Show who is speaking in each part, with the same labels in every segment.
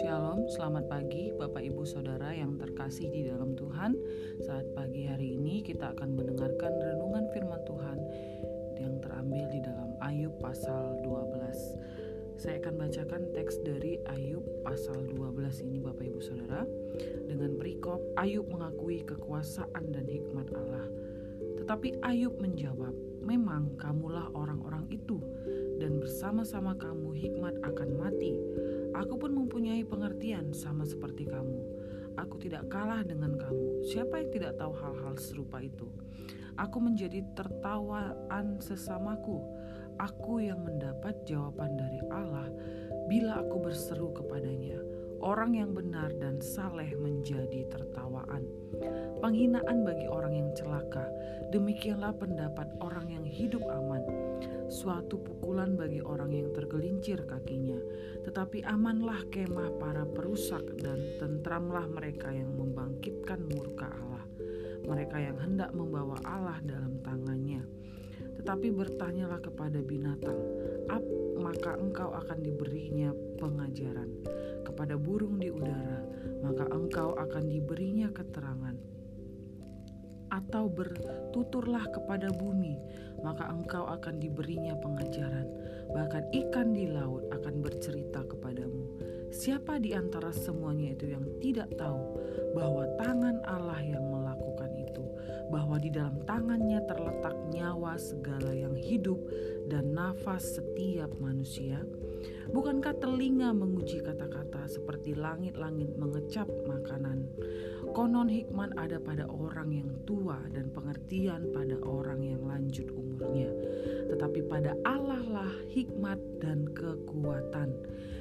Speaker 1: Shalom, selamat pagi Bapak Ibu Saudara yang terkasih di dalam Tuhan. Saat pagi hari ini kita akan mendengarkan renungan firman Tuhan yang terambil di dalam Ayub pasal 12. Saya akan bacakan teks dari Ayub pasal 12 ini Bapak Ibu Saudara dengan perikop Ayub mengakui kekuasaan dan hikmat Allah. Tetapi Ayub menjawab, "Memang kamulah orang-orang itu dan bersama-sama kamu hikmat akan mati." Aku pun mempunyai pengertian sama seperti kamu. Aku tidak kalah dengan kamu. Siapa yang tidak tahu hal-hal serupa itu? Aku menjadi tertawaan sesamaku. Aku yang mendapat jawaban dari Allah bila aku berseru kepadanya. Orang yang benar dan saleh menjadi tertawaan. Penghinaan bagi orang yang celaka. Demikianlah pendapat orang yang hidup aman suatu pukulan bagi orang yang tergelincir kakinya. Tetapi amanlah kemah para perusak dan tentramlah mereka yang membangkitkan murka Allah. Mereka yang hendak membawa Allah dalam tangannya. Tetapi bertanyalah kepada binatang, Ap, maka engkau akan diberinya pengajaran. Kepada burung di udara, maka engkau akan diberinya keterangan atau bertuturlah kepada bumi, maka engkau akan diberinya pengajaran. Bahkan ikan di laut akan bercerita kepadamu. Siapa di antara semuanya itu yang tidak tahu bahwa tangan Allah yang melakukan itu, bahwa di dalam tangannya terletak nyawa segala yang hidup dan nafas setiap manusia? Bukankah telinga menguji kata-kata seperti langit-langit mengecap makanan? Konon hikmat ada pada orang yang tua dan pengertian pada orang yang lanjut umurnya. Tetapi pada Allah lah hikmat dan kekuatan.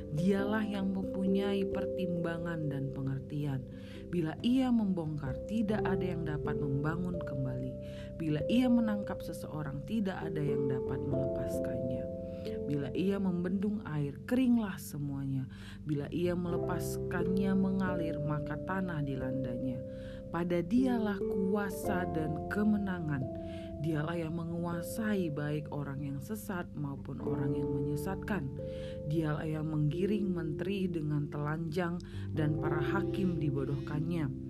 Speaker 1: Dialah yang mempunyai pertimbangan dan pengertian. Bila ia membongkar, tidak ada yang dapat membangun kembali. Bila ia menangkap seseorang, tidak ada yang dapat melepaskannya. Bila ia membendung air, keringlah semuanya. Bila ia melepaskannya mengalir, maka tanah dilandanya. Pada dialah kuasa dan kemenangan. Dialah yang menguasai baik orang yang sesat maupun orang yang menyesatkan. Dialah yang menggiring menteri dengan telanjang dan para hakim dibodohkannya.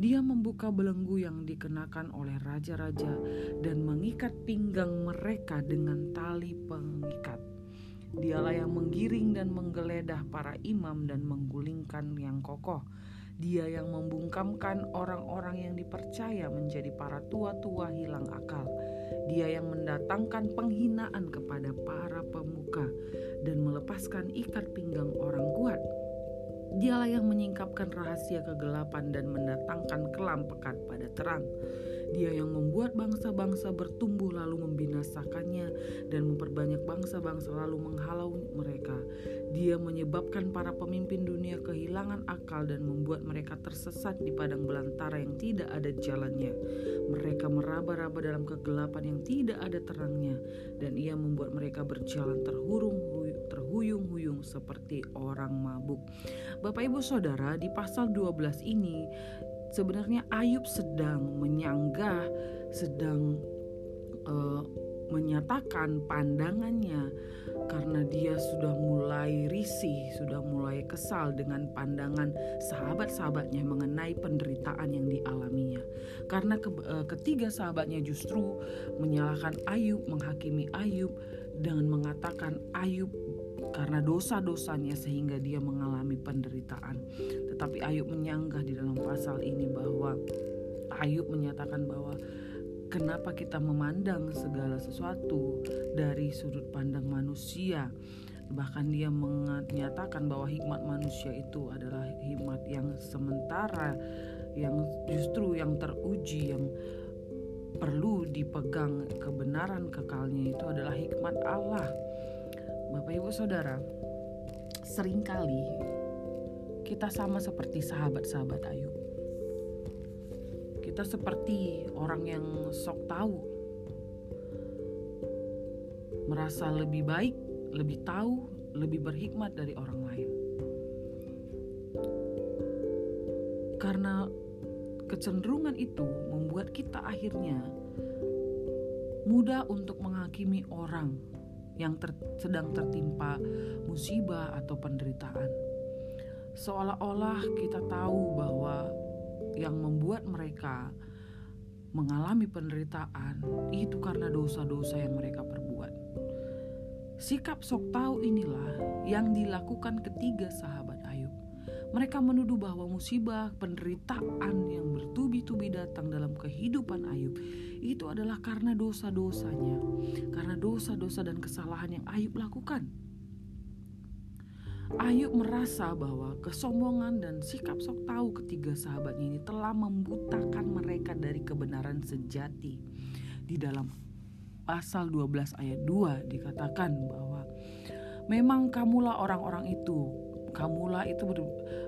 Speaker 1: Dia membuka belenggu yang dikenakan oleh raja-raja dan mengikat pinggang mereka dengan tali pengikat. Dialah yang menggiring dan menggeledah para imam dan menggulingkan yang kokoh. Dia yang membungkamkan orang-orang yang dipercaya menjadi para tua-tua hilang akal. Dia yang mendatangkan penghinaan kepada para pemuka dan melepaskan ikat pinggang orang kuat. Dialah yang menyingkapkan rahasia kegelapan dan mendatangkan kelam pekat pada terang. Dia yang membuat bangsa-bangsa bertumbuh lalu membinasakannya dan memperbanyak bangsa-bangsa lalu menghalau mereka. Dia menyebabkan para pemimpin dunia kehilangan akal dan membuat mereka tersesat di padang belantara yang tidak ada jalannya. Meraba-raba dalam kegelapan yang tidak ada terangnya dan ia membuat mereka berjalan terhurung terhuyung-huyung seperti orang mabuk. Bapak Ibu Saudara, di pasal 12 ini sebenarnya Ayub sedang menyanggah, sedang uh, menyatakan pandangannya karena dia sudah mulai risih, sudah mulai kesal dengan pandangan sahabat-sahabatnya mengenai penderitaan yang dialaminya. Karena ke, uh, ketiga sahabatnya justru menyalahkan Ayub, menghakimi Ayub dengan mengatakan Ayub karena dosa-dosanya sehingga dia mengalami penderitaan. Tetapi Ayub menyanggah di dalam pasal ini bahwa Ayub menyatakan bahwa kenapa kita memandang segala sesuatu dari sudut pandang manusia. Bahkan dia menyatakan bahwa hikmat manusia itu adalah hikmat yang sementara, yang justru yang teruji, yang perlu dipegang kebenaran kekalnya itu adalah hikmat Allah Bapak Ibu Saudara, sering kali kita sama seperti sahabat-sahabat Ayub. Kita seperti orang yang sok tahu, merasa lebih baik, lebih tahu, lebih berhikmat dari orang lain. Karena kecenderungan itu membuat kita akhirnya mudah untuk menghakimi orang yang ter, sedang tertimpa musibah atau penderitaan. Seolah-olah kita tahu bahwa yang membuat mereka mengalami penderitaan itu karena dosa-dosa yang mereka perbuat. Sikap sok tahu inilah yang dilakukan ketiga sahabat Ayub. Mereka menuduh bahwa musibah, penderitaan yang bertubi-tubi datang dalam kehidupan Ayub itu adalah karena dosa-dosanya, karena dosa-dosa dan kesalahan yang Ayub lakukan. Ayub merasa bahwa kesombongan dan sikap sok tahu ketiga sahabatnya ini telah membutakan mereka dari kebenaran sejati. Di dalam pasal 12 ayat 2 dikatakan bahwa memang kamulah orang-orang itu. Kamulah itu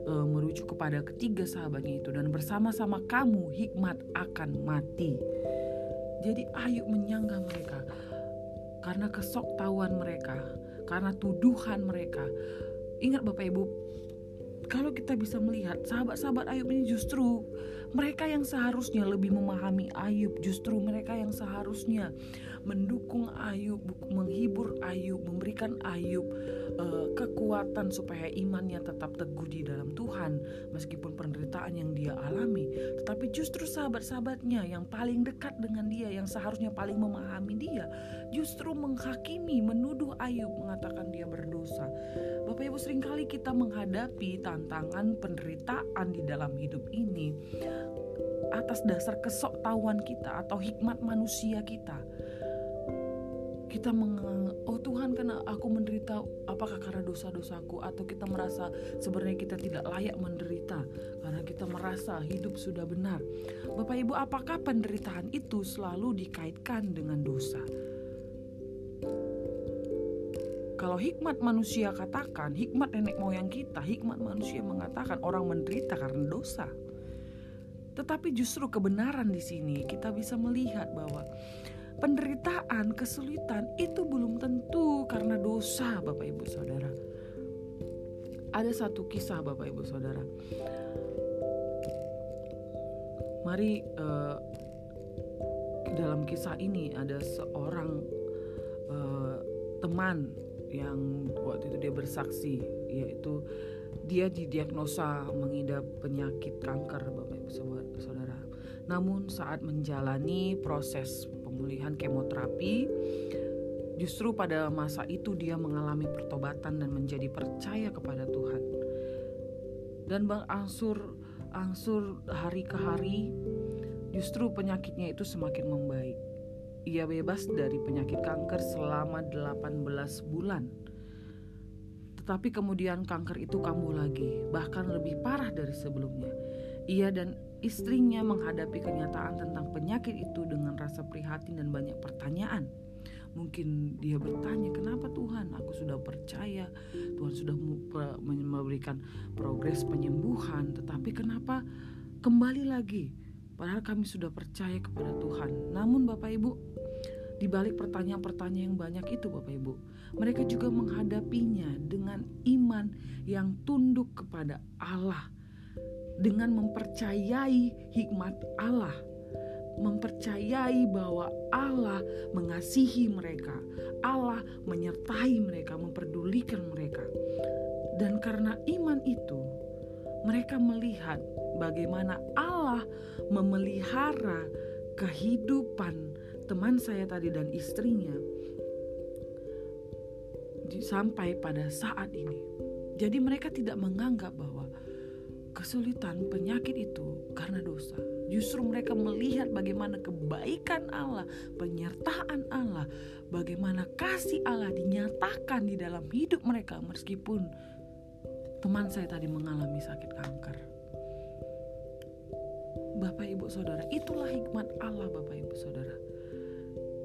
Speaker 1: e, merujuk kepada ketiga sahabatnya itu dan bersama-sama kamu hikmat akan mati. Jadi Ayub menyanggah mereka karena kesoktahuan mereka, karena tuduhan mereka Ingat Bapak Ibu, kalau kita bisa melihat sahabat-sahabat Ayub ini justru mereka yang seharusnya lebih memahami Ayub, justru mereka yang seharusnya mendukung Ayub, menghibur Ayub, memberikan Ayub uh, kekuatan supaya imannya tetap teguh di dalam Tuhan meskipun penderitaan yang dia alami. Tetapi justru sahabat-sahabatnya yang paling dekat dengan dia, yang seharusnya paling memahami dia, justru menghakimi, menuduh Ayub, mengatakan dia berdosa. Bapak Ibu sering kali kita menghadapi tantangan penderitaan di dalam hidup ini atas dasar kesoktahuan kita atau hikmat manusia kita kita meng oh Tuhan karena aku menderita apakah karena dosa-dosaku atau kita merasa sebenarnya kita tidak layak menderita karena kita merasa hidup sudah benar. Bapak Ibu, apakah penderitaan itu selalu dikaitkan dengan dosa? Kalau hikmat manusia katakan, hikmat nenek moyang kita, hikmat manusia mengatakan orang menderita karena dosa. Tetapi justru kebenaran di sini kita bisa melihat bahwa penderitaan, kesulitan itu belum tentu karena dosa Bapak Ibu Saudara. Ada satu kisah Bapak Ibu Saudara. Mari uh, dalam kisah ini ada seorang uh, teman yang waktu itu dia bersaksi yaitu dia didiagnosa mengidap penyakit kanker Bapak Ibu Saudara. Namun saat menjalani proses pemulihan kemoterapi, justru pada masa itu dia mengalami pertobatan dan menjadi percaya kepada Tuhan. Dan Bang Angsur angsur hari ke hari, justru penyakitnya itu semakin membaik. Ia bebas dari penyakit kanker selama 18 bulan. Tetapi kemudian kanker itu kambuh lagi, bahkan lebih parah dari sebelumnya. Ia dan istrinya menghadapi kenyataan tentang penyakit itu dengan rasa prihatin dan banyak pertanyaan. Mungkin dia bertanya, "Kenapa Tuhan? Aku sudah percaya, Tuhan sudah memberikan progres penyembuhan, tetapi kenapa kembali lagi? Padahal kami sudah percaya kepada Tuhan." Namun, Bapak Ibu, di balik pertanyaan-pertanyaan yang banyak itu, Bapak Ibu, mereka juga menghadapinya dengan iman yang tunduk kepada Allah dengan mempercayai hikmat Allah, mempercayai bahwa Allah mengasihi mereka, Allah menyertai mereka, memperdulikan mereka. Dan karena iman itu, mereka melihat bagaimana Allah memelihara kehidupan teman saya tadi dan istrinya sampai pada saat ini. Jadi mereka tidak menganggap bahwa kesulitan, penyakit itu karena dosa. Justru mereka melihat bagaimana kebaikan Allah, penyertaan Allah, bagaimana kasih Allah dinyatakan di dalam hidup mereka meskipun teman saya tadi mengalami sakit kanker. Bapak Ibu Saudara, itulah hikmat Allah Bapak Ibu Saudara.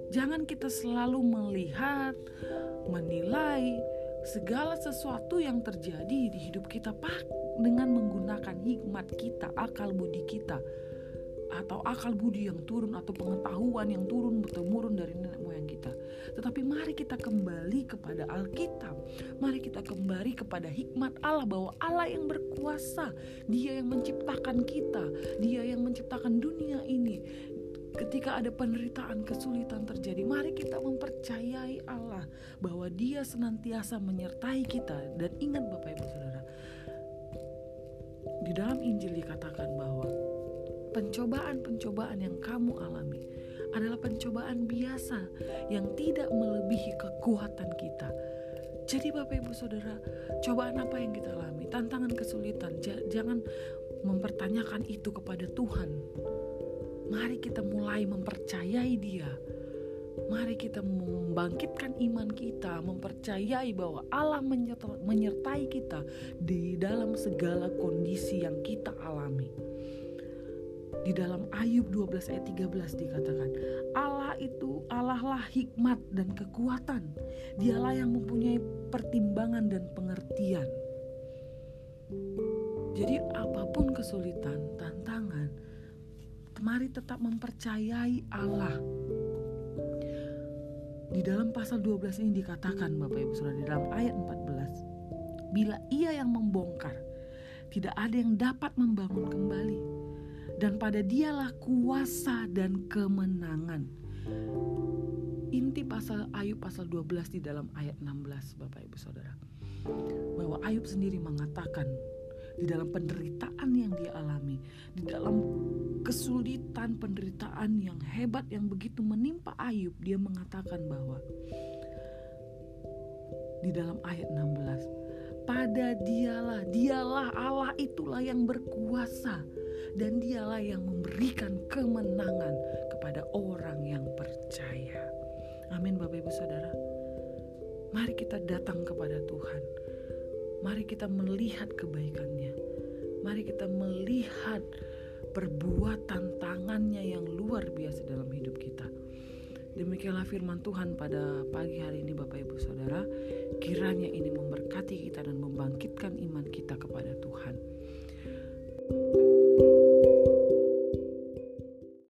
Speaker 1: Jangan kita selalu melihat, menilai segala sesuatu yang terjadi di hidup kita dengan menggunakan hikmat kita, akal budi kita, atau akal budi yang turun atau pengetahuan yang turun temurun dari nenek moyang kita. Tetapi mari kita kembali kepada Alkitab. Mari kita kembali kepada hikmat Allah bahwa Allah yang berkuasa, Dia yang menciptakan kita, Dia yang menciptakan dunia ini. ketika ada penderitaan, kesulitan terjadi, mari kita mempercayai Allah bahwa Dia senantiasa menyertai kita. Dan ingat, Bapak Ibu Saudara, di dalam Injil dikatakan bahwa pencobaan-pencobaan yang kamu alami adalah pencobaan biasa yang tidak melebihi kekuatan kita. Jadi Bapak Ibu Saudara, cobaan apa yang kita alami? Tantangan kesulitan. Jangan mempertanyakan itu kepada Tuhan. Mari kita mulai mempercayai Dia. Mari kita membangkitkan iman kita, mempercayai bahwa Allah menyertai kita di dalam segala kondisi yang kita alami. Di dalam Ayub 12 ayat 13 dikatakan, Allah itu Allah lah hikmat dan kekuatan. Dialah yang mempunyai pertimbangan dan pengertian. Jadi apa pun kesulitan, tantangan, mari tetap mempercayai Allah. Di dalam pasal 12 ini dikatakan Bapak Ibu Saudara di dalam ayat 14, bila ia yang membongkar, tidak ada yang dapat membangun kembali dan pada dialah kuasa dan kemenangan. Inti pasal Ayub pasal 12 di dalam ayat 16 Bapak Ibu Saudara. Bahwa Ayub sendiri mengatakan di dalam penderitaan yang dia alami, di dalam kesulitan penderitaan yang hebat yang begitu menimpa Ayub, dia mengatakan bahwa di dalam ayat 16, pada dialah, dialah Allah itulah yang berkuasa dan dialah yang memberikan kemenangan kepada orang yang percaya. Amin Bapak Ibu Saudara. Mari kita datang kepada Tuhan. Mari kita melihat kebaikannya. Mari kita melihat perbuatan tangannya yang luar biasa dalam hidup kita. Demikianlah firman Tuhan pada pagi hari ini Bapak Ibu Saudara. Kiranya ini memberkati kita dan membangkitkan iman kita kepada Tuhan. thank you